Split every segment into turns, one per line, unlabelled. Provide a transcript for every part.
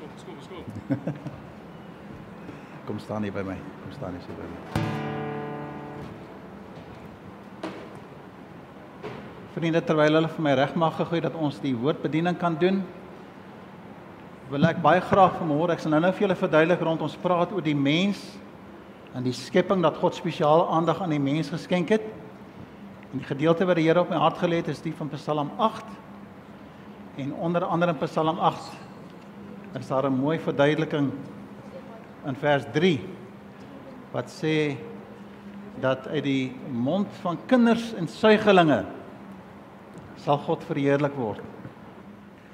Skop, skop, skop.
Kom staan hier by my. Kom staan hier so by my. Vriende, terwyl hulle vir my regmaak gegooi dat ons die woordbediening kan doen, wil ek baie graag vanmôre, ek sal nou-nou vir julle verduidelik rond ons praat oor die mens en die skepping dat God spesiale aandag aan die mens geskenk het. En die gedeelte wat die Here op my hart gelê het, is die van Psalm 8. En onder andere in Psalm 8 is daar 'n mooi verduideliking in vers 3 wat sê dat uit die mond van kinders en suigelinge sal God verheerlik word.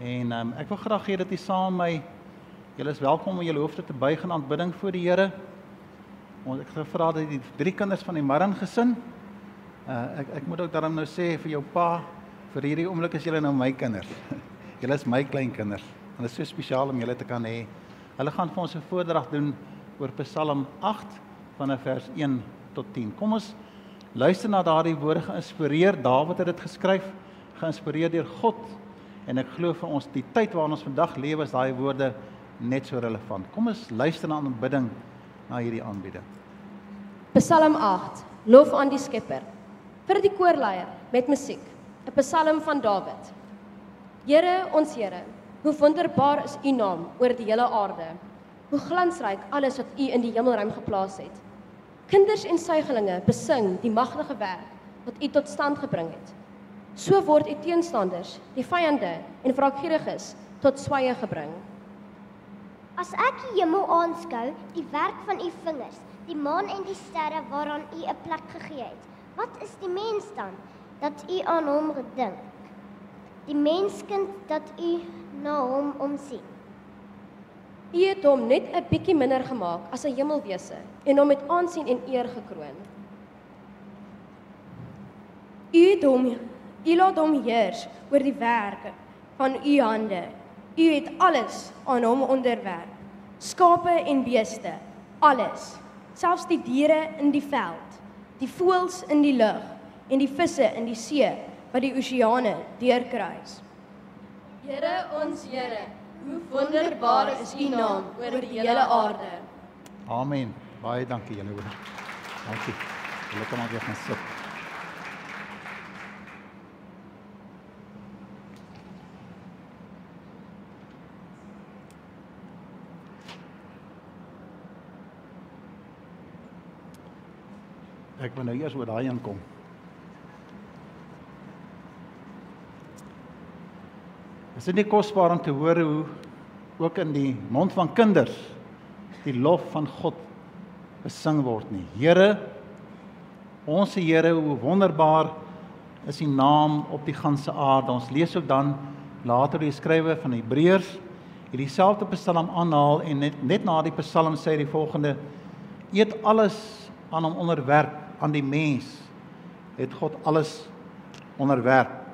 En um, ek wil graag hê dat u saam met my julle is welkom om julle hoofde te buig in aanbidding voor die Here. Ons ek gevra dat die drie kinders van die Marin gesin uh, ek ek moet ook daarom nou sê vir jou pa vir hierdie oomblik is julle nou my kinders. julle is my kleinkinders. En dit is so spesiaal om julle te kan hê. Hulle gaan vir ons 'n voordrag doen oor Psalm 8 vanaf vers 1 tot 10. Kom ons luister na daardie woorde geïnspireer. Dawid het dit geskryf, geïnspireer deur God. En ek glo vir ons die tyd waarin ons vandag lewe is daai woorde net so relevant. Kom ons luister na aanbidding na hierdie aanbieding.
Psalm 8. Lof aan die Skepper. Vir die koorleier met musiek. 'n Psalm van Dawid. Here, ons Here, Hoe wonderbaar is U naam oor die hele aarde. Hoe glansryk alles wat U in die hemelruim geplaas het. Kinders en suigelinge besing die magtige werk wat U tot stand gebring het. So word U teenstanders, die vyande en wraakgieriges tot swye gebring.
As ek die hemel aanskou, die werk van U vingers, die maan en die sterre waaraan U 'n plek gegee het, wat is die mens dan dat U aan hom gedink? Die menskind dat U na hom omsien.
U het hom net 'n bietjie minder gemaak as 'n hemelwese en hom met aansien en eer gekroon. U het hom U laat hom heers oor die werke van u hande. U het alles aan hom onderwerp. Skape en beeste, alles, selfs die diere in die veld, die voëls in die lug en die visse in die see wat die oseane deurkruis. Here ons Here, hoe wonderbaar is U naam oor die hele aarde.
Amen. Baie dankie julle hoor. Dankie. Julle kan maar weer gaan sit. Ek wil nou eers oor daai inkom. Is dit nie kosbaar om te hoor hoe ook in die mond van kinders die lof van God besing word nie. Here, ons Here, hoe wonderbaar is U naam op die ganse aarde. Ons lees ook dan later die skrywe van Hebreërs hierdie selfde Psalm aanhaal en net net na die Psalm sê hy die volgende: Eet alles aan hom onderwerp aan die mens het God alles onderwerp.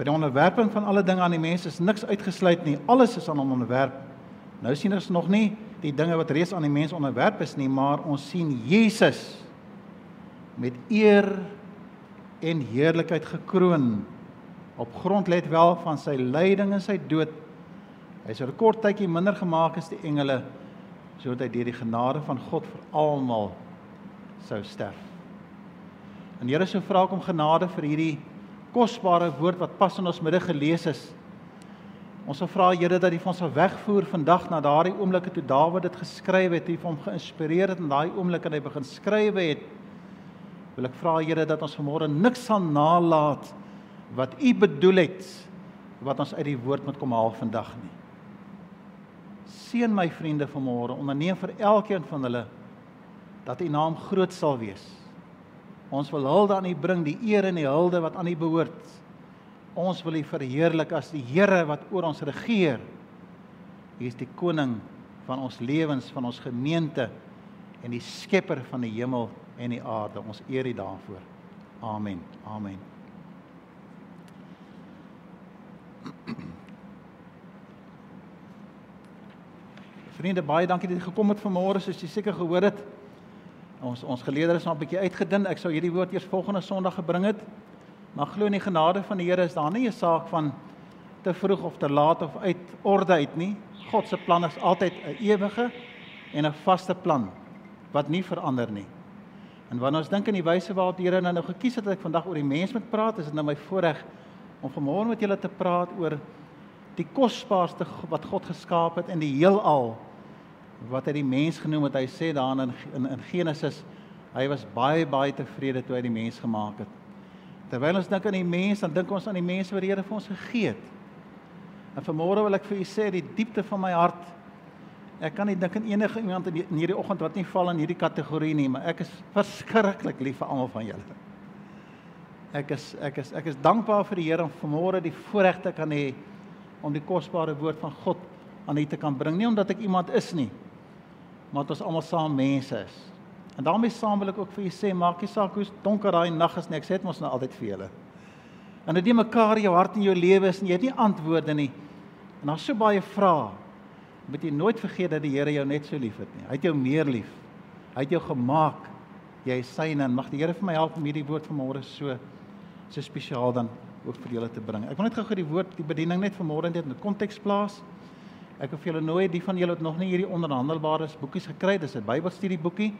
By die onderwerping van alle dinge aan die mens is niks uitgesluit nie. Alles is aan hom onderwerp. Nou sien ons nog nie die dinge wat reeds aan die mens onderwerp is nie, maar ons sien Jesus met eer en heerlikheid gekroon op grond let wel van sy lyding en sy dood. Hy's 'n kort tydjie minder gemaak as die engele sodat hy deur die genade van God vir almal sou sterf. En Here sou vra om genade vir hierdie kosbare woord wat pas in ons middag gelees is. Ons wil vra Here dat U ons sal wegvoer vandag na daardie oomblikke toe Dawid dit geskryf het, U hom geïnspireer het in daai oomblik en hy begin skryf het. Wil ek vra Here dat ons vanmôre niks sal nalat wat U bedoel het wat ons uit die woord moet kom haal vandag nie. Seën my vriende vanmôre, onderneem vir elkeen van hulle dat U naam groot sal wees. Ons wil hulde aan U bring, die eer en die hulde wat aan U behoort. Ons wil U verheerlik as die Here wat oor ons regeer. U is die koning van ons lewens, van ons gemeente en die skepper van die hemel en die aarde. Ons eer U daarvoor. Amen. Amen. Vriende, baie dankie dat jy gekom het vanmôre, soos jy seker gehoor het. Ons ons geleerders is nou 'n bietjie uitgedun. Ek sou hierdie woord eers volgende Sondag gebring het. Maar glo in die genade van die Here is daar nie 'n saak van te vroeg of te laat of uit orde uit nie. God se plan is altyd 'n ewige en 'n vaste plan wat nie verander nie. En wanneer ons dink aan die wyse waarop die Here nou, nou gekies het dat ek vandag oor die mens moet praat, is dit nou my voorreg om vanmôre met julle te praat oor die kosbaarste wat God geskaap het in die heelal wat hy die mens genoem het. Hy sê daar in in, in Genesis hy was baie baie tevrede toe hy die mens gemaak het. Terwyl ons dink aan die mens, dan dink ons aan die mense wat die Here vir ons gegee het. En vanmôre wil ek vir u sê die diepte van my hart Ek kan nie dink aan enige iemand in hierdie oggend wat nie val in hierdie kategorie nie, maar ek is verskriklik lief vir almal van julle. Ek is ek is ek is dankbaar vir die Here om vanmôre die voorreg te kan hê om die kosbare woord van God aan u te kan bring, nie omdat ek iemand is nie, maar dat ons almal saam mense is. En daarmee saam wil ek ook vir u sê, maak nie saak hoe donker daai nag is nie, ek sê dit mos nou altyd vir julle. En dit nie mekaar jou hart en jou lewe is nie, jy het nie antwoorde nie. En daar's so baie vrae. Moet jy nooit vergeet dat die Here jou net so liefhet nie. Hy het jou meer lief. Hy het jou gemaak. Jy is syne en mag die Here vir my help om hierdie woord vanmôre so so spesiaal dan ook vir julle te bring. Ek wil net gou-gou die woord, die bediening net vanmôre in 'n konteks plaas. Ek wil vir julle nooi die van julle wat nog nie hierdie onderhandelbare boekies gekry het, dis 'n Bybelstudieboekie.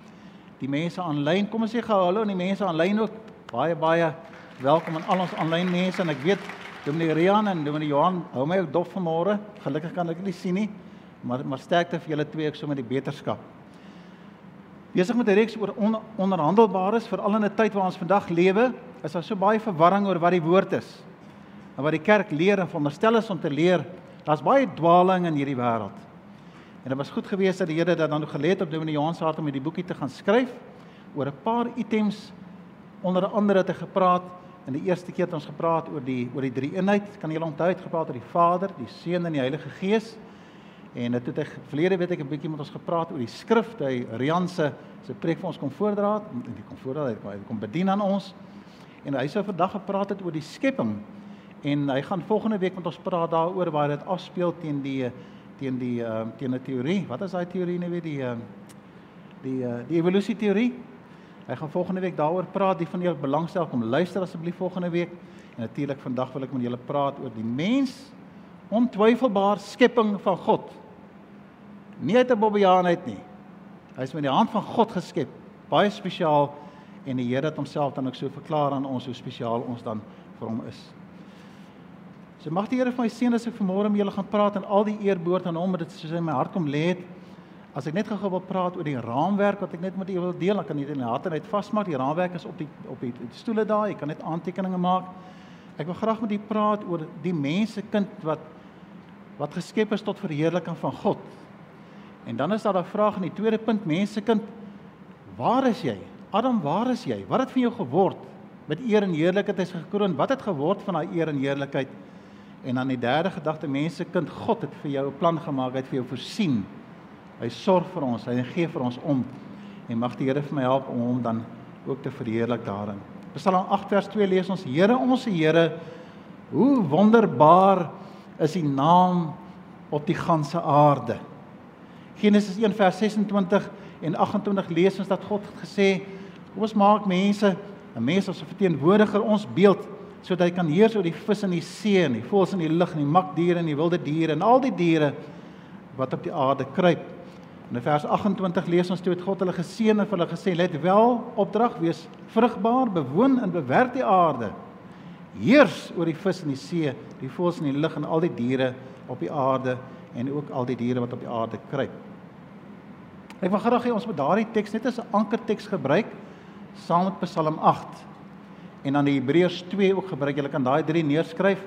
Die mense aanlyn, kom ons sê gou hallo aan die mense aanlyn ook. Baie baie welkom aan al ons aanlyn mense en ek weet Dominee Rian en Dominee Johan hou my ook dop vanmôre. Gelukkig kan ek nie sien nie. Maar maar sterkte vir julle twee ek so met die beterskap. Besig met 'n reeks oor on, onderhandelbares veral in 'n tyd waar ons vandag lewe, is daar so baie verwarring oor wat die woord is. En wat die kerk leer en veronderstel is om te leer, daar's baie dwaling in hierdie wêreld. En dit was goed geweest dat die Here dat dan geleer het op Dominee Johan se hart om hierdie boekie te gaan skryf oor 'n paar items onder andere te gepraat. In die eerste keer het ons gepraat oor die oor die drie eenheid. Kan julle onthou het gepraat oor die Vader, die Seun en die Heilige Gees? En dit het ek verlede weet ek 'n bietjie met ons gepraat oor die skrif, hy Rian se se preek vir ons kom voordra, en die kom voordra, hy kom, hy kom bedien aan ons. En hy sou vandag gepraat het oor die skepping. En hy gaan volgende week met ons praat daaroor waar dit afspeel teen die teen die ehm uh, teen 'n teorie. Wat is daai teorie nou weer die ehm die uh, die evolusie teorie? Hy gaan volgende week daaroor praat. Die van julle belangstel kom luister asseblief volgende week. En natuurlik vandag wil ek met julle praat oor die mens ontwyfelbaar skepping van God. Nie uit 'n bobbejaan uit nie. Hy is met die hand van God geskep, baie spesiaal en die Here het homself dan ook so verklaar aan ons hoe spesiaal ons dan vir hom is. So mag die Here vir my seën as ek vanmôre met julle gaan praat en al die eer behoort aan hom, dit soos in my hart kom lê het. As ek net gou wil praat oor die raamwerk wat ek net met julle wil deel, dan kan jy dit in die hart net vasmaak. Die raamwerk is op die op die, die stoele daar. Jy kan net aantekeninge maak. Ek wil graag met u praat oor die mense kind wat wat geskep is tot verheerliking van God. En dan is daar 'n vraag in die tweede punt, mense kind, waar is jy? Adam, waar is jy? Wat het van jou geword? Met eer en heerlikheid is gekroon. Wat het geword van daai eer en heerlikheid? En dan die derde gedagte, mense kind, God het vir jou 'n plan gemaak, hy het vir jou voorsien. Hy sorg vir ons, hy gee vir ons om. En mag die Here vir my help om hom dan ook te verheerlik daarin. Psalm 8 vers 2 lees ons: Here, ons Here, hoe wonderbaar is die naam op die ganse aarde. Genesis 1 vers 26 en 28 lees ons dat God het gesê: "Kom ons maak mense, 'n mens as 'n verteenwoordiger ons beeld, sodat hy kan heers oor die vis in die see en die voëls in die lug en die makdiere en die wilde diere en al die diere wat op die aarde kruip." In vers 28 lees ons toe het God hulle geseën en vir hulle gesê: "Let wel opdrag wees vrugbaar, bewoon en bewerk die aarde." heers oor die vis in die see, die voëls in die lug en al die diere op die aarde en ook al die diere wat op die aarde kruip. Ek wil graag hê ons moet daardie teks net as 'n ankerteks gebruik saam met Psalm 8 en dan die Hebreërs 2 ook gebruik. Jy kan daai drie neerskryf.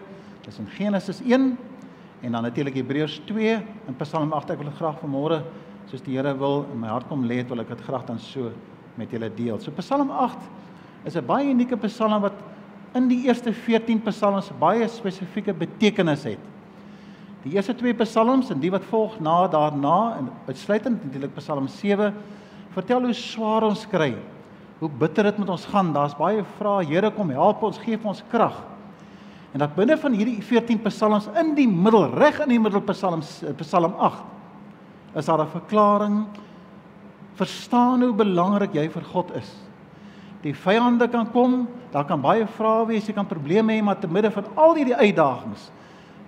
Dis in Genesis 1 en dan natuurlik Hebreërs 2 en Psalm 8. Ek wil dit graag vanmôre soos die Here wil in my hart kom lê, wil ek dit graag dan so met julle deel. So Psalm 8 is 'n baie unieke Psalm wat in die eerste 14 psalms baie spesifieke betekenis het. Die eerste twee psalms en die wat volg na daarna en uitsluitend natuurlik Psalm 7 vertel hoe swaar ons kry. Hoe bitter dit met ons gaan. Daar's baie vrae. Here kom help ons, gee vir ons krag. En dat binne van hierdie 14 psalms in die middel, reg in die middel psalms Psalm 8 is daar 'n verklaring verstaan hoe belangrik jy vir God is die vyande kan kom, daar kan baie vrae wees, jy kan probleme hê, maar te midde van al hierdie uitdagings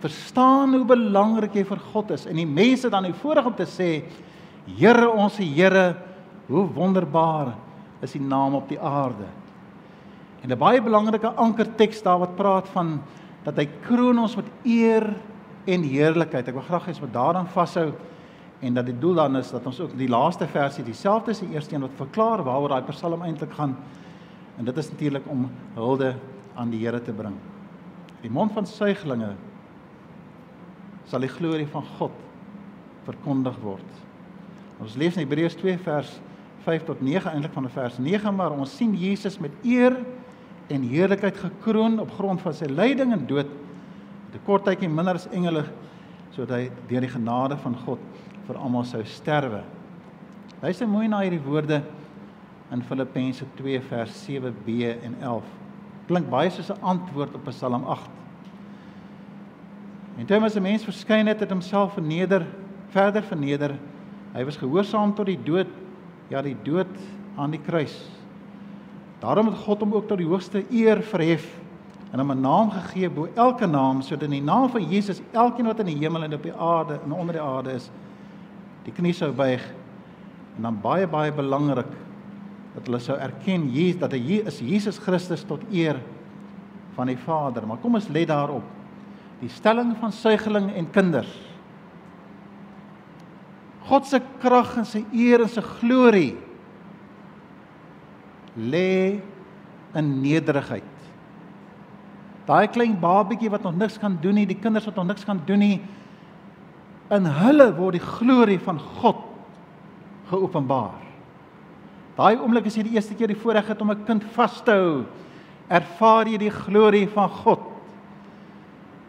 verstaan hoe belangrik jy vir God is en die mense dan die voorreg om te sê Here ons Here hoe wonderbaar is die naam op die aarde. En 'n baie belangrike ankerteks daar wat praat van dat hy kroon ons met eer en heerlikheid. Ek wil graag hê ons moet daaraan vashou en dat die doel dan is dat ons ook die laaste versie dieselfde as die eerste een wat verklaar waaroor daai Psalm eintlik gaan. En dit is natuurlik om hulde aan die Here te bring. Die mond van suiglinge sal die glorie van God verkondig word. Ons lees in Hebreërs 2 vers 5 tot 9 eintlik van vers 9 maar ons sien Jesus met eer en heerlikheid gekroon op grond van sy lyding en dood. 'n Kort tydjie minder as engele sodat hy deur die genade van God vir almal sou sterwe. Luister mooi na hierdie woorde in Filippense 2 vers 7b en 11. Klink baie soos 'n antwoord op Psalm 8. En toe as 'n mens verskyn het, het homself verneder, verder verneder. Hy was gehoorsaam tot die dood, ja die dood aan die kruis. Daarom het God hom ook tot die hoogste eer verhef en hom 'n naam gegee bo elke naam sodat in die naam van Jesus elkeen wat in die hemel en op die aarde en onder die aarde is, die knie sou buig en dan baie baie belangrik dat hulle sou erken Jesus dat hy is Jesus Christus tot eer van die Vader. Maar kom ons let daarop. Die stelling van suigeling en kinders. God se krag en sy eer en sy glorie lê in nederigheid. Daai klein babatjie wat nog niks kan doen nie, die kinders wat nog niks kan doen nie, in hulle word die glorie van God geopenbaar. Daai oomblik as jy die eerste keer die voorreg het om 'n kind vas te hou, ervaar jy die glorie van God.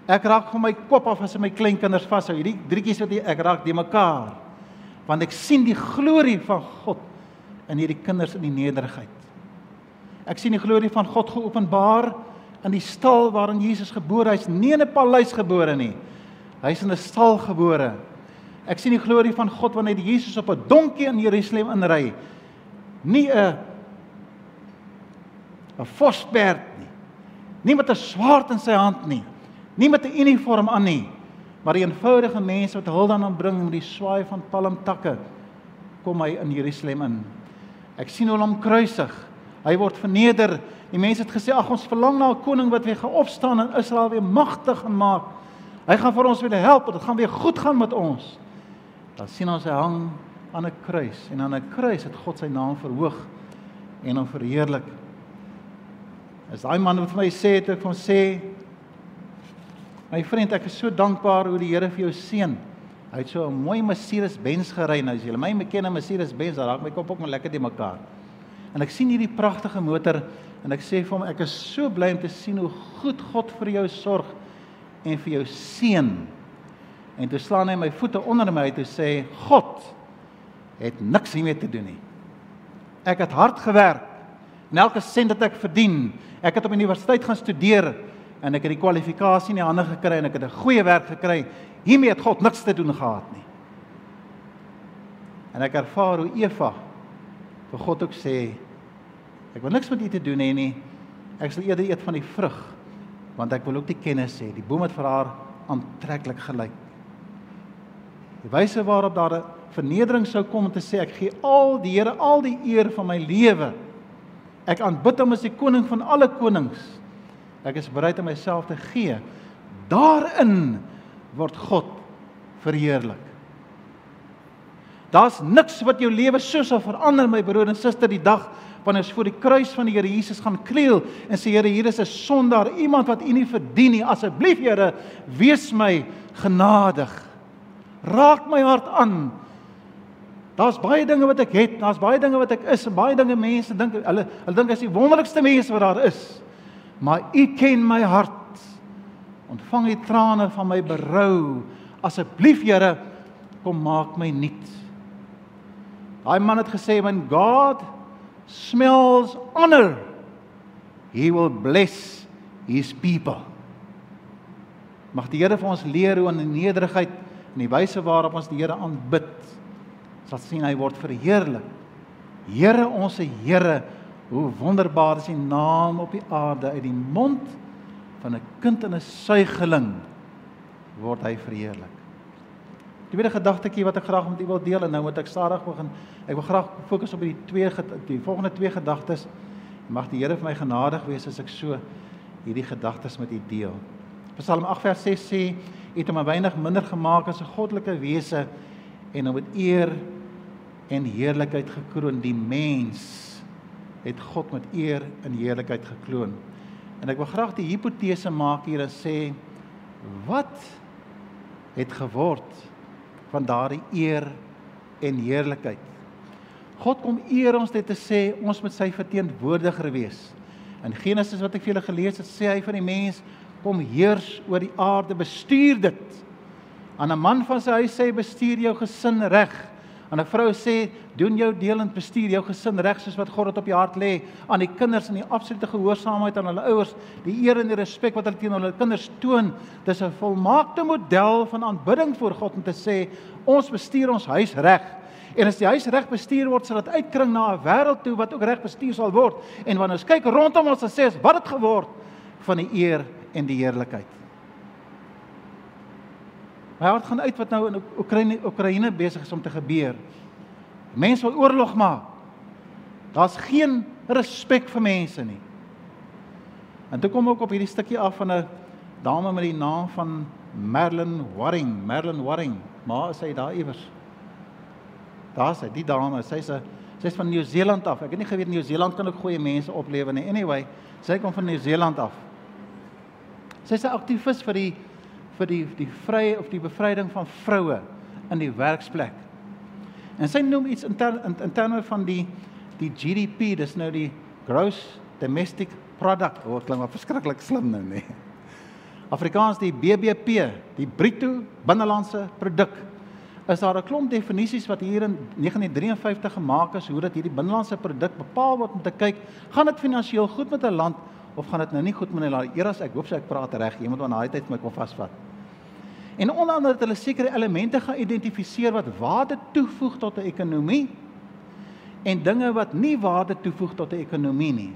Ek raak van my kop af as ek my kleinkinders vashou. Hierdie drietjies wat ek raak die mekaar. Want ek sien die glorie van God in hierdie kinders in die nederigheid. Ek sien die glorie van God geopenbaar in die stal waarin Jesus gebore is. Nie in 'n paleis gebore nie. Hy's in 'n stal gebore. Ek sien die glorie van God wanneer Jesus op 'n donkie in Jerusalem inry. Nie 'n 'n vosberd nie. Nie met 'n swaard in sy hand nie. Nie met 'n uniform aan nie, maar die eenvoudige mense wat hul dan aanbring met die swaai van palmtakke kom hy in Jerusalem in. Ek sien hoe hom kruisig. Hy word verneder. Die mense het gesê ag ons verlang na 'n koning wat weer gaan opstaan en Israel weer magtig gaan maak. Hy gaan vir ons weer help, dit gaan weer goed gaan met ons. Dan sien ons hy hang aan 'n kruis en aan 'n kruis het God sy naam verhoog en hom verheerlik. As daai man wat vir my sê het ek van sê My vriend, ek is so dankbaar hoe die Here vir jou seën. Hy het so 'n mooi Mercedes Benz gery nou. As jy my ken 'n Mercedes Benz, dan raak my kop ook maar lekker te mekaar. En ek sien hierdie pragtige motor en ek sê vir hom ek is so bly om te sien hoe goed God vir jou sorg en vir jou seën. En toe slaan hy my voete onder my en sê God het niks hiermee te doen nie. Ek het hard gewerk en elke sent wat ek verdien, ek het op universiteit gaan studeer en ek het die kwalifikasie in die hande gekry en ek het 'n goeie werk gekry. Hiermee het God niks te doen gehad nie. En ek ervaar hoe Eva vir God ook sê ek wil niks met u te doen hê nie. Ek sal eerder eet van die vrug want ek wil ook die kennis hê. Die boom het vir haar aantreklik gelyk. Die wyse waarop daar 'n vernedering sou kom om te sê ek gee al die Here al die eer van my lewe. Ek aanbid hom as die koning van alle konings. Ek is bereid om myself te gee. Daarin word God verheerlik. Daar's niks wat jou lewe so sal verander my broer en suster die dag wanneer ons voor die kruis van die Here Jesus gaan kniel en sê Here, hier is 'n sondaar, iemand wat U nie verdien nie. Asseblief Here, wees my genadig. Raak my hart aan. Daar's baie dinge wat ek het, daar's baie dinge wat ek is en baie dinge mense dink hulle hulle dink as die wonderlikste mense wat daar is. Maar U ken my hart. Ontvang die trane van my berou. Asseblief Here, kom maak my nuut. Daai man het gesê, "When God smells honor, he will bless his people. Mag die Here vir ons leer hoe in nederigheid en die wyse waarop ons die Here aanbid, sal sien hy word verheerlik. Here ons se Here, hoe wonderbaar is U naam op die aarde uit die mond van 'n kind en 'n suigeling word hy verheerlik. Die tweede gedagtetjie wat ek graag met u wil deel en nou moet ek stadig begin. Ek wil graag fokus op die twee die volgende twee gedagtes. Mag die Here vir my genadig wees as ek so hierdie gedagtes met u deel. Psalm 8 vers 6 sê: "U het hom 'n weinig minder gemaak as 'n goddelike wese en hom met eer en heerlikheid gekroon. Die mens het God met eer en heerlikheid gekroon." En ek wil graag die hipotese maak hier en sê: Wat het geword van daardie eer en heerlikheid. God kom eer ons net te sê ons moet sy verteenwoordiger wees. In Genesis wat ek vir julle gelees het, sê hy van die mens kom heers oor die aarde, bestuur dit. Aan 'n man van sy huis sê bestuur jou gesin reg. En 'n vrou sê, doen jou deel en bestuur jou gesin reg soos wat God dit op jou hart lê. Aan die kinders in die absolute gehoorsaamheid aan hulle ouers, die eer en die respek wat hulle teenoor hulle kinders toon, dis 'n volmaakte model van aanbidding voor God om te sê, ons bestuur ons huis reg. En as die huis reg bestuur word, sal dit uitkring na 'n wêreld toe wat ook reg bestuur sal word. En wanneer ons kyk rondom ons en sê, wat het geword van die eer en die heerlikheid? My hart gaan uit wat nou in Oekraïne Oekraïne besig is om te gebeur. Mense wil oorlog maak. Daar's geen respek vir mense nie. En toe kom ek op hierdie stukkie af van 'n dame met die naam van Merlin Waring, Merlin Waring. Maar is hy daar iewers? Daar's hy, die dame, sy's 'n sy's van Nieu-Seeland af. Ek het nie geweet Nieu-Seeland kan ook goeie mense oplewe nie. Anyway, sy kom van Nieu-Seeland af. Sy's 'n aktivis vir die vir die die vrye of die bevryding van vroue in die werksplek. En sy noem iets in ter, in, in terme van die die GDP, dis nou die gross domestic product. Wat oh, klink maar verskriklik slim nou. Nee. Afrikaans die BBP, die bruto binnelandse produk. Is daar 'n klomp definisies wat hier in 1953 gemaak is hoe dat hierdie binnelandse produk bepaal word om te kyk, gaan dit finansiëel goed met 'n land of gaan dit nou nie goed met 'n land? Eers ek hoop sy ek praat reg. Iemand wat na daai tyd my kon vasvat. En onder andere het hulle sekere elemente geïdentifiseer wat waarde toevoeg tot 'n ekonomie en dinge wat nie waarde toevoeg tot 'n ekonomie nie.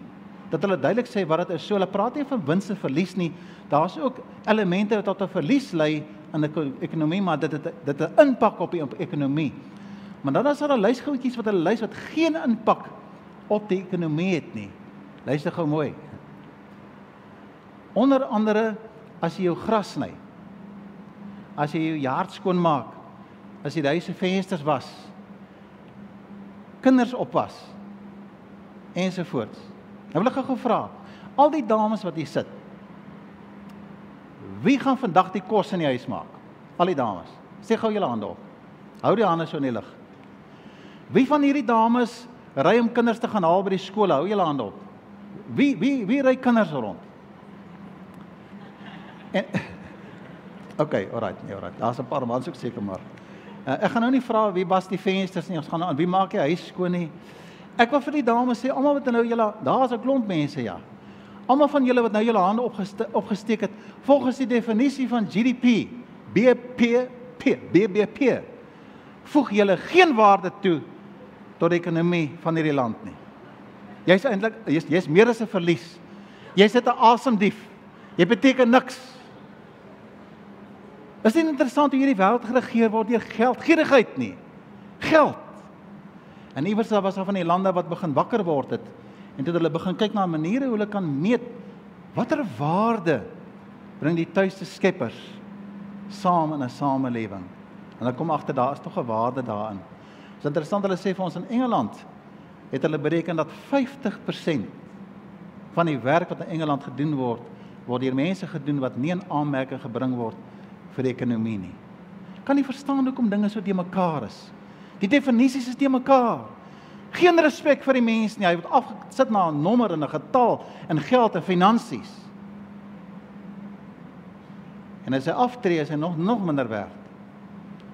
Dat hulle duidelik sê wat dit is. So hulle praat nie van wins en verlies nie. Daar's ook elemente wat tot 'n verlies lei in 'n ekonomie, maar dit het dit 'n impak op die ekonomie. Maar dan is daar 'n lys goedjies wat hulle lys wat geen impak op die ekonomie het nie. Luister gou mooi. Onder andere as jy jou gras sny as jy jou yard skoon maak, as jy die huis se vensters was, kinders opwas ensovoorts. Nou wil ek gou vra, al die dames wat hier sit, wie gaan vandag die kos in die huis maak? Al die dames. Sê gou julle hande op. Hou die hande so in die lug. Wie van hierdie dames ry om kinders te gaan haal by die skool? Hou julle hande op. Wie wie wie ry kinders rond? En Okay, alright, nee, alright. Daar's 'n paar mans ook seker maar. Uh, ek gaan nou nie vra wie was die vensters nie. Ons gaan aan wie maak die huis skoon nie. Ek wil vir die dames sê, almal wat nou julle, daar's 'n klomp mense ja. Almal van julle wat nou julle hande opgeste, opgesteek het volgens die definisie van GDP, BBP, BBP. Voeg julle geen waarde toe tot die ekonomie van hierdie land nie. Jy's eintlik jy's jy's meer as 'n verlies. Jy's net 'n asemdief. Jy beteken niks. Is dit interessant hoe hierdie wêreld geregeer word deur geld, gierigheid nie. Geld. En iewers daar was daar van die lande wat begin wakker word het en dit hulle begin kyk na maniere hoe hulle kan meet watter waarde bring die tuiste skeppers saam in 'n samelewing. En dan kom agter daar is tog 'n waarde daarin. Dit is interessant hulle sê vir ons in Engeland het hulle bereken dat 50% van die werk wat in Engeland gedoen word, word deur mense gedoen wat nie in aanmerking gebring word vir die ekonomie nie. Kan nie verstaan hoekom dinge so te mekaar is. Die definisies is te mekaar. Geen respek vir die mens nie. Hy word afgesit na 'n nommer en 'n getal en geld en finansies. En as hy aftree, is hy nog nog minder werd.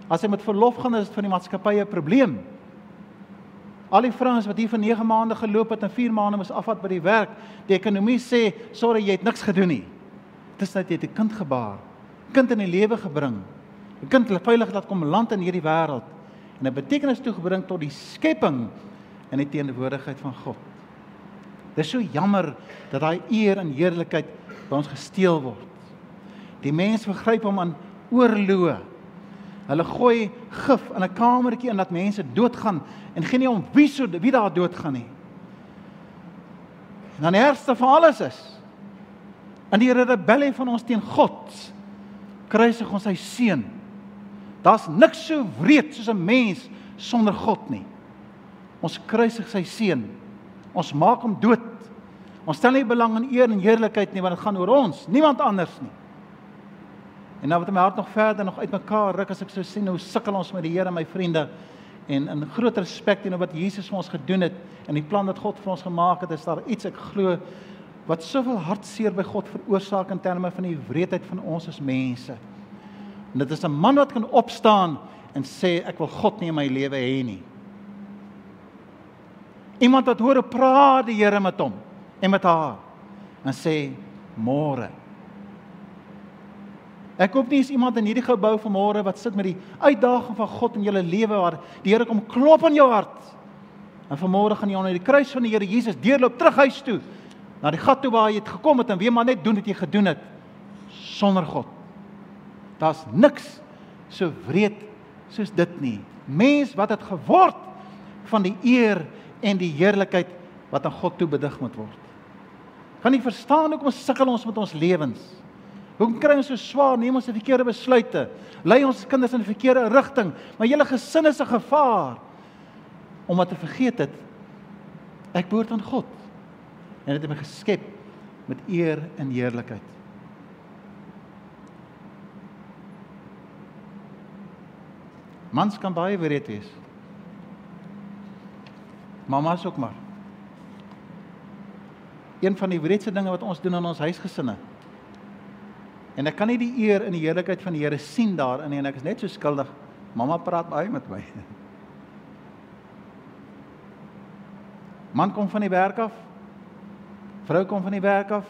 As hy met verlof gaan, is dit vir die maatskappy 'n probleem. Al die vrouens wat hier vir 9 maande geloop het en 4 maande moes afvat by die werk, die ekonomie sê, "Sorry, jy het niks gedoen nie." Dis net jy het 'n kind gebaar kind in die lewe gebring. 'n Kind hulle veilig laat kom land in hierdie wêreld en 'n betekenis toegebring tot die skepping in die teenwoordigheid van God. Dis so jammer dat daai eer en heerlikheid by ons gesteel word. Die mens vergryp hom aan oorloë. Hulle gooi gif in 'n kamertjie en laat mense doodgaan en geen nie om wie so wie daar doodgaan nie. En dan die ergste van alles is in die rebellie van ons teen God kruisig ons sy seun. Daar's niks so wreed soos 'n mens sonder God nie. Ons kruisig sy seun. Ons maak hom dood. Ons stel nie belang in eer en heerlikheid nie, want dit gaan oor ons, niemand anders nie. En nou wat my hart nog verder nog uitmekaar ruk as ek so sien hoe sukkel ons met die Here, my vriende. En in groot respek teenoor wat Jesus vir ons gedoen het en die plan wat God vir ons gemaak het, is daar iets ek glo wat soveel hartseer by God veroorsaak in terme van die wreedheid van ons as mense. En dit is 'n man wat kan opstaan en sê ek wil God nie in my lewe hê nie. Iemand wat hoor praat die Here met hom en met haar en sê môre. Ek hoop nie is iemand in hierdie gebou vanmôre wat sit met die uitdaging van God in julle lewe waar die Here kom klop aan jou hart. En vanmôre gaan jy onder die kruis van die Here Jesus deurloop terug huis toe na die gat toe waar jy het gekom het en weer maar net doen wat jy gedoen het sonder God. Daar's niks so wreed soos dit nie. Mens wat het geword van die eer en die heerlikheid wat aan God toe bedig moet word. Kan nie verstaan hoekom sukkel ons met ons lewens? Hoekom kry ons so swaar, neem ons verkeerde besluite, lei ons kinders in die verkeerde rigting, maar julle gesin is 'n gevaar omdat te vergeet het ek behoort aan God en het my geskep met eer en heerlikheid. Mans kan baie wreed wees. Mamas ook maar. Een van die wreedste dinge wat ons doen in ons huisgesinne. En ek kan nie die eer en die heerlikheid van die Here sien daarin nie en ek is net so skuldig. Mamma praat baie met my. Man kom van die werk af, Vrou kom van die werk af.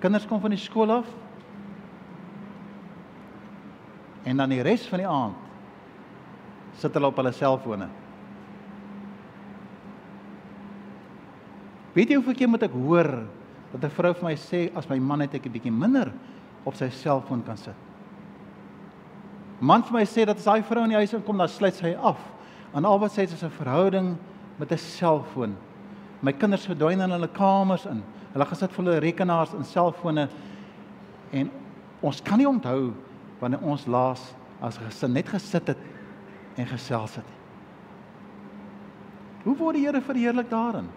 Kinders kom van die skool af. En dan die res van die aand sit hulle op hulle selfone. Weet jy hoeveel keer moet ek hoor dat 'n vrou vir my sê as my man net 'n bietjie minder op sy selfoon kan sit? Man vir my sê dat as hy vrou in die huis inkom dan sluit sy af. En al wat sê is 'n verhouding met 'n selfoon. My kinders verdwyn in hulle kamers in. Hulle gesit vir hulle rekenaars en selfone en ons kan nie onthou wanneer ons laas as gesin net gesit het en gesels het. Hoe word die Here verheerlik daarin?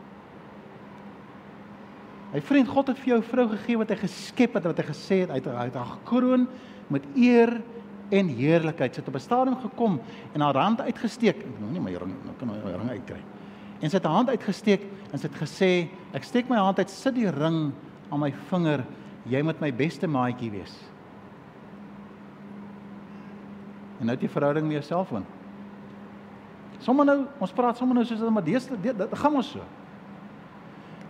My vriend, God het vir jou vrou gegee wat hy geskep het, wat hy gesê het, hy het haar gekroon met eer en heerlikheid. Sy het op 'n stadium gekom en haar hand uitgesteek. Ek nou nie my ring, nou kan my ring uitkry en sy het haar hand uitgesteek en sy het gesê ek steek my hand uit sit die ring aan my vinger. Jy moet my beste maatjie wees. En nou het jy verhouding met jouself aan sommer nou ons praat sommer nou soos dit maar dis dit gaan ons so.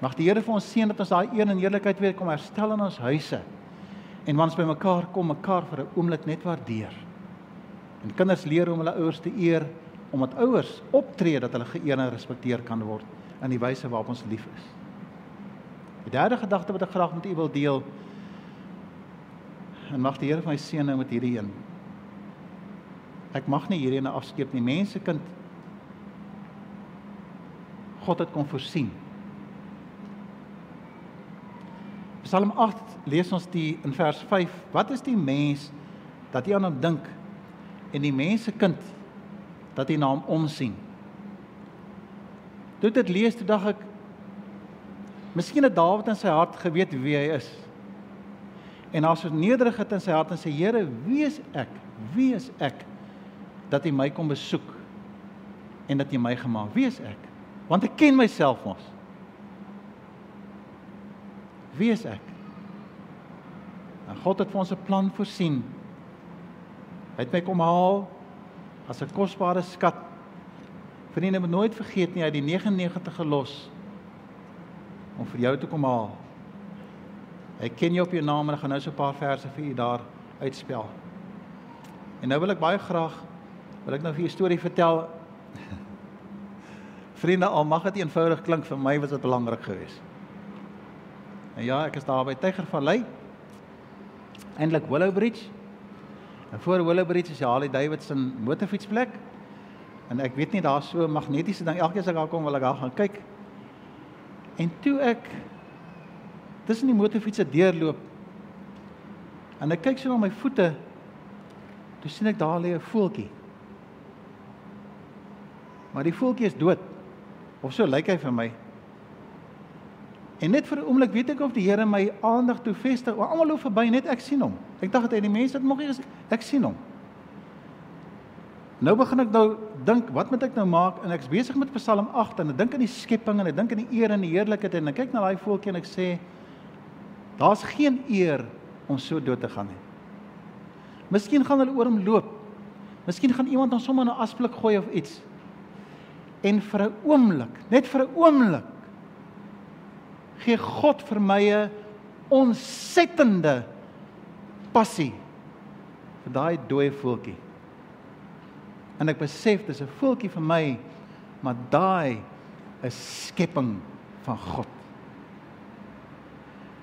Mag die Here vir ons seën dat ons daai eer en eerlikheid weer kom herstel in ons huise en wanneer ons by mekaar kom mekaar vir 'n oomblik net waardeer. En kinders leer om hulle ouers te eer omdat ouers optree dat hulle geëer en gerespekteer kan word in die wyse waarop ons lief is. Die derde gedagte wat ek graag met u wil deel en mag die Here vir my seën nou met hierdie een. Ek mag nie hierdie ene afskeep nie. Mense kind God het kon voorsien. Psalm 8 lees ons die in vers 5. Wat is die mens dat jy aan hom dink en die mense kind dat hy na hom omsien. Toe dit lees toe dag ek Miskien het Dawid in sy hart geweet wie hy is. En as hy nederig het in sy hart en sê Here, wie is ek? Wie is ek dat U my kom besoek en dat U my gemaak? Wie is ek? Want ek ken myself mos. Wie is ek? En God het vir ons 'n plan voorsien. Hy het my kom haal as 'n kosbare skat. Vriende moet nooit vergeet nie hy het die 99 gelos om vir jou te kom haal. Hy ken jou op jou naam en ek gaan nou so 'n paar verse vir u daar uitspel. En nou wil ek baie graag wil ek nou vir u 'n storie vertel. Vriende, al mag dit eenvoudig klink vir my was dit belangrik geweest. En ja, ek is daar by Tygervallei. Eindelik Willowbridge voor Willowbridge is Harley Davidson motorfietsplek. En ek weet nie daar's so magnetiese ding. Elke keer as ek daar kom, wil ek daar gaan kyk. En toe ek tussen die motorfietsse deurloop en ek kyk so na my voete, toe sien ek daar lê 'n voeltjie. Maar die voeltjie is dood. Of so lyk hy vir my. En net vir 'n oomblik weet ek of die Here my aandag toe vestig. Maar almal loop verby net ek sien hom. Ek dink dit die mense het nog nie gesien. Ek sien hom. Nou begin ek nou dink, wat moet ek nou maak? En ek's besig met Psalm 8 en ek dink aan die skepping en ek dink aan die eer en die heerlikheid en ek kyk na daai voeltjie en ek sê daar's geen eer om so dood te gaan nie. Miskien gaan hulle oor hom loop. Miskien gaan iemand hom sommer in 'n asblik gooi of iets. En vir 'n oomblik, net vir 'n oomblik gee God vir my 'n ontsettende passie vir daai dooie voeltjie. En ek besef dis 'n voeltjie vir my, maar daai is skepping van God.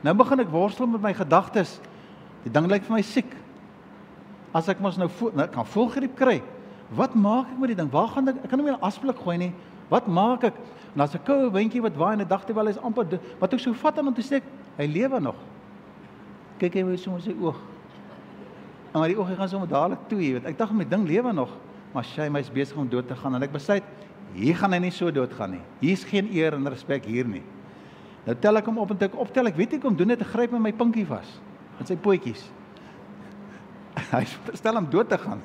Nou begin ek worstel met my gedagtes. Die ding lyk vir my siek. As ek mos nou voel, nou kan voelgriep kry. Wat maak ek met die ding? Waar gaan ek? Ek kan hom nie in 'n asblik gooi nie. Wat maak ek? En as 'n koue windjie wat waai en ek dagte wel hy's amper wat ek so vat aan om te sê hy lewe nog. Kyk hy hoe so met sy oog. En maar die oog gaan sommer dadelik toe, weet. Ek dink my ding lewe nog, maar sy my's besig om dood te gaan en ek besluit hier gaan hy nie so dood gaan nie. Hier's geen eer en respek hier nie. Nou tel ek hom op en ek optel ek weet ek kom doen dit te gryp met my pinkie vas met sy pootjies. Hy stel hom dood te gaan.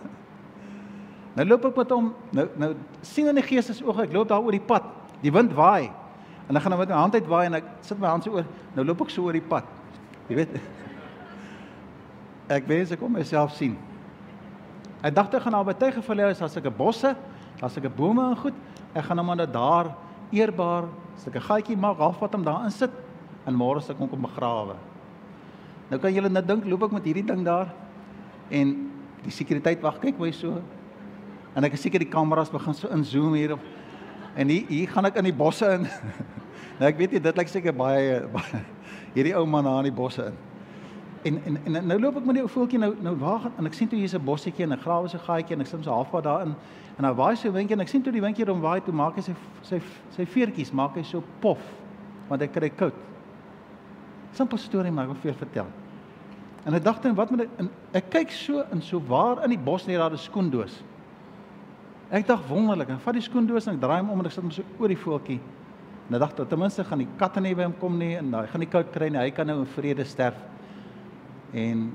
Nou loop ek met hom nou nou sien in die gees is oog ek loop daar oor die pad Die wind waai. En ek gaan nou met my hand uit waai en ek sit my hand so oor. Nou loop ek so oor die pad. Jy weet. Ek wens ek kon myself sien. Ek dink ek gaan daar by Tuigevalle is as ek 'n bosse, as ek 'n bome en goed, ek gaan hom nou daar eerbaar, as ek 'n gaatjie maak, halfpad hom daar insit en môre se kom kom begrawe. Nou kan julle net dink loop ek met hierdie ding daar en die sekuriteit wag kyk my so. En ek is seker die kameras begin so inzoom hier op En hier hier gaan ek in die bosse in. nou ek weet nie dit lyk seker baie, baie hierdie ou man daar in die bosse in. En en en nou loop ek met die ou voeltjie nou nou waar gaan en ek sien toe hier's 'n bossetjie en 'n grawe se gaatjie en ek sit so halfpad daarin en nou waai so 'n windjie en ek sien toe die windjie hom waai toe maak hy sy sy sy veertjies maak hy so pof want hy kry koud. Simpel storie maar ek wil vir jou vertel. En ek dink dan wat moet ek en ek kyk so in so waar in die bos net daar 'n skoendoos. Ek dink wonderlik en vat die skoendoos en ek draai hom om en ek sit hom so oor die voetjie. En ek dink ten minste gaan die katte nie by hom kom nie en hy gaan nie koud kry nie. Hy kan nou in vrede sterf. En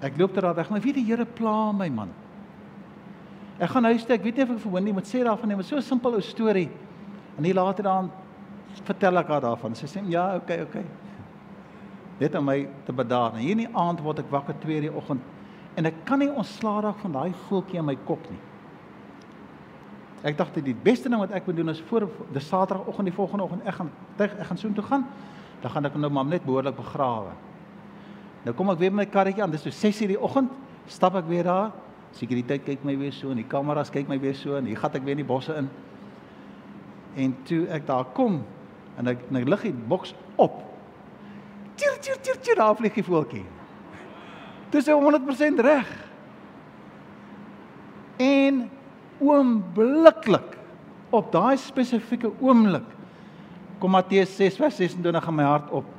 ek loop ter daar weg, maar wie die Here pla my man. Ek gaan huis toe. Ek weet nie of ek vir Wendy moet sê daarvan nie, maar so 'n simpel ou storie. En hier later dan vertel ek haar daarvan. Sy sê ja, okay, okay. Net om my te bedaar. En hier in die aand word ek wakker 2:00 die oggend en ek kan nie ontslaa raak van daai voeltjie in my kop nie. Ek dacht die beste ding wat ek moet doen is voor die Saterdagoggend die volgende oggend ek gaan ek gaan soontoe gaan. Dan gaan ek nou maar net behoorlik begrawe. Nou kom ek weer met my karretjie aan. Dis so 6:00 die oggend. Stap ek weer daar. Sekuriteit kyk my weer so en die kameras kyk my weer so en hier gaan ek weer in die bosse in. En toe ek daar kom en ek nou lig die boks op. Tier tier tier tier daar vlieg die voeltjie. Dis 100% reg. En oombliklik op daai spesifieke oomblik kom Matteus 6 vers 26 in my hart op.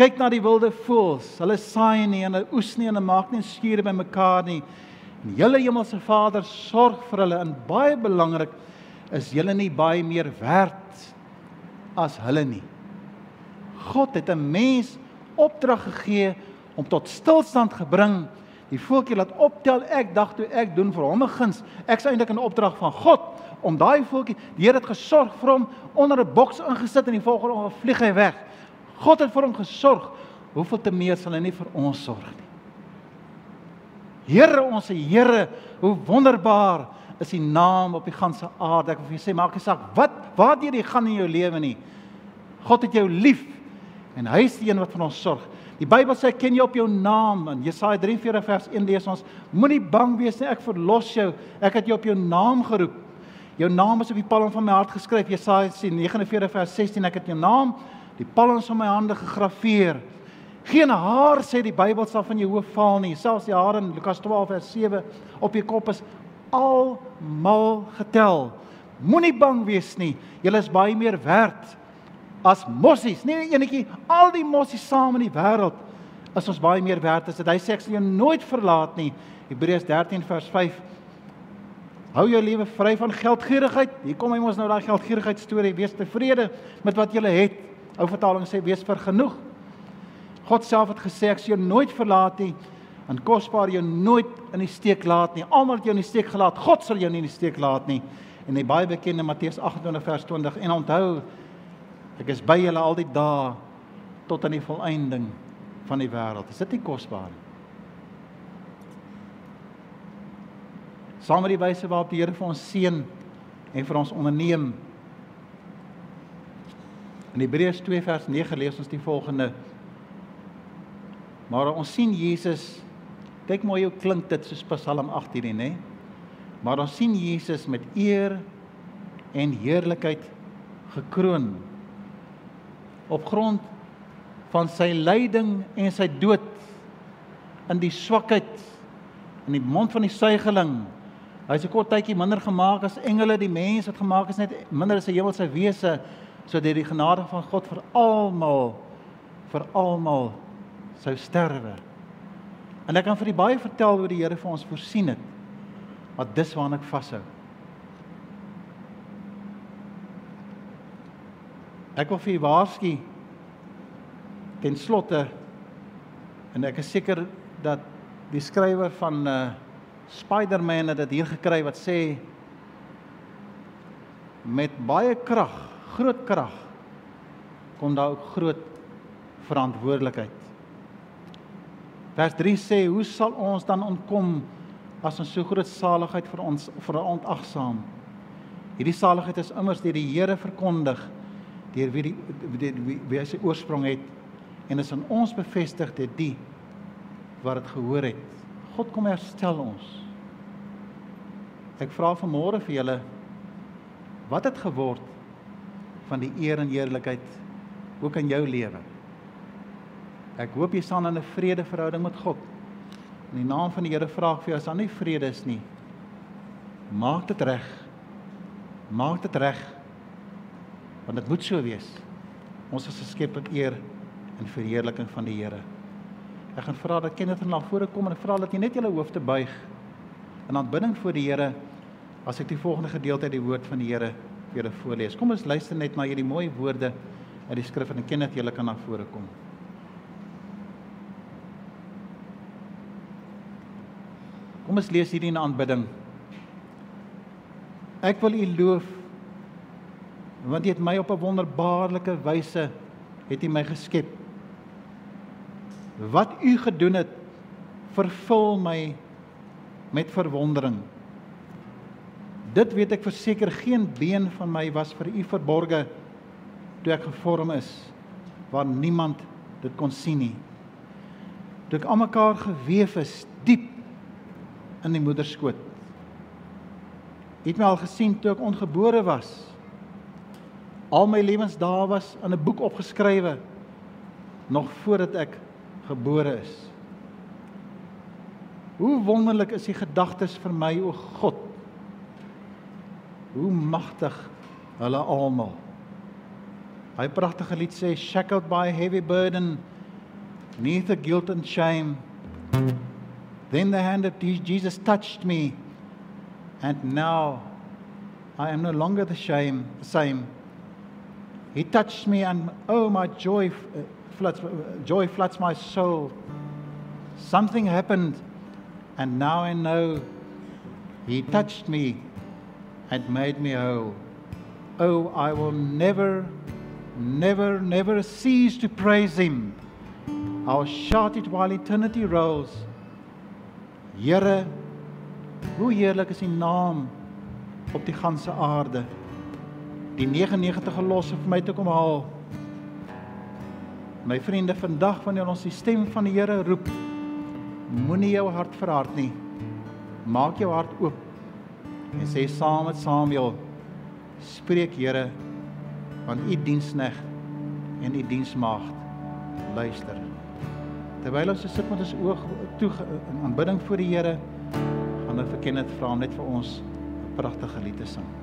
Kyk na die wilde voëls. Hulle saai nie en hulle oes nie en hulle maak nie skure by mekaar nie. En julle hemelse Vader sorg vir hulle en baie belangrik is julle nie baie meer werd as hulle nie. God het 'n mens opdrag gegee om tot stilstand gebring Die voeltjie laat optel. Ek dag toe ek doen vir hom 'n guns. Ek's eintlik in opdrag van God om daai voeltjie, die Here het gesorg vir hom onder 'n boks ingesit en die volgende oggend vlieg hy weg. God het vir hom gesorg. Hoeveel te meer sal hy nie vir ons sorg nie? Here ons Here, hoe wonderbaar is die naam op die ganse aarde. Ek wil vir jou sê, maak nie saak wat waartoe jy gaan in jou lewe nie. God het jou lief en hy is die een wat vir ons sorg. Die Bybel sê ken jy op jou naam in Jesaja 43 vers 1 lees ons moenie bang wees nie ek verlos jou ek het jou op jou naam geroep jou naam is op die palm van my hart geskryf Jesaja sê 49 vers 16 ek het jou naam die palms van my hande gegraveer Geen haar sê die Bybel sal van jou hoof val nie. Selfs die hare in Lukas 12 vers 7 op jou kop is almal getel. Moenie bang wees nie. Julle is baie meer werd as mossies. Nie enetjie, al die mossies saam in die wêreld is ons baie meer werd as dit. Hy sê ek sal jou nooit verlaat nie. Hebreërs 13 vers 5. Hou jou lewe vry van geldgierigheid. Hier kom hy mos nou daai geldgierigheid storie. Wees tevrede met wat jy het. Ou vertaling sê wees vergenoeg. God self het gesê ek sal jou nooit verlaat nie en kosbaar jou nooit in die steek laat nie. Almal het jou in die steek gelaat. God sal jou nie in die steek laat nie. En die baie bekende Matteus 28 vers 20 en onthou ek is by julle al die dae tot aan die volëinding van die wêreld. Is dit nie kosbaar nie? Saam met die wyse waarop die Here vir ons seën en vir ons onderneem. In Hebreërs 2 vers 9 lees ons die volgende Maar ons sien Jesus kyk mooi hoe klink dit soos Psalm 18 nie, nê? Maar ons sien Jesus met eer en heerlikheid gekroon op grond van sy lyding en sy dood in die swakheid in die mond van die suigeling. Hy is 'n kort tydjie minder gemaak as engele, die mens wat gemaak is net minder as 'n hemelse wese sodat die genade van God vir almal vir almal sou sterwe. En ek kan vir die baie vertel hoe die Here vir ons voorsien het. Wat dis waarna ek vashou. Ek wil vir u waarsku ten slotte en ek is seker dat die skrywer van uh Spider-Man het dit hier gekry wat sê met baie krag, groot krag kom daar ook groot verantwoordelikheid. Vers 3 sê, "Hoe sal ons dan ontkom as ons so groot saligheid vir ons verontagsaam? Hierdie saligheid is immers deur die Here verkondig, deur wie die wie, wie, wie hy sy oorsprong het en is aan ons bevestig deur die wat dit gehoor het. God kom herstel ons. Ek vra vanmôre vir julle wat het geword van die eer en heerlikheid ook in jou lewe? Ek hoop jy staan in 'n vredeverhouding met God. In die naam van die Here vra ek vir jou as daar nie vrede is nie. Maak dit reg. Maak dit reg. Want dit moet so wees. Ons is geskep tot eer en verheerliking van die Here. Ek gaan vra dat Kenneth na vore kom en ek vra dat jy net julle hoofde buig in aanbidding voor die Here as ek die volgende gedeelte uit die woord van die Here vir julle voorlees. Kom ons luister net na hierdie mooi woorde uit die skrif en Kenneth julle kan na vore kom. Kom ons lees hierdie in aanbidding. Ek wil U loof want U het my op 'n wonderbaarlike wyse het U my geskep. Wat U gedoen het vervul my met verwondering. Dit weet ek verseker geen been van my was vir U verborge toe ek gevorm is waar niemand dit kon sien nie. Toe ek almekaar gewewe is diep in die moederskoot. Het my al gesien toe ek ongebore was. Al my lewensdae was in 'n boek opgeskrywe nog voordat ek gebore is. Hoe wonderlik is die gedagtes vir my o God. Hoe magtig hulle almal. Hy pragtige lied sê shackled by heavy burden neath the guilt and shame. Then the hand of Jesus touched me, and now I am no longer the shame, the same. He touched me, and oh, my joy uh, floods, joy floods my soul. Something happened, and now I know He touched me and made me whole. Oh, I will never, never, never cease to praise Him. I'll shout it while eternity rolls. Here, hoe heerlik is U naam op die ganse aarde. Die 99 gelos vir my te kom haal. My vriende, vandag wanneer ons die stem van die Here roep, moenie jou hart verhard nie. Maak jou hart oop en sê saam met Samuel: Spreek Here, want U die diensneg en U die diensmaagd luister. terwyl ons sit met ons oë toe in aanbidding voor die Here, gaan ek vir Kenneth vra om net vir ons 'n pragtige lied te sing.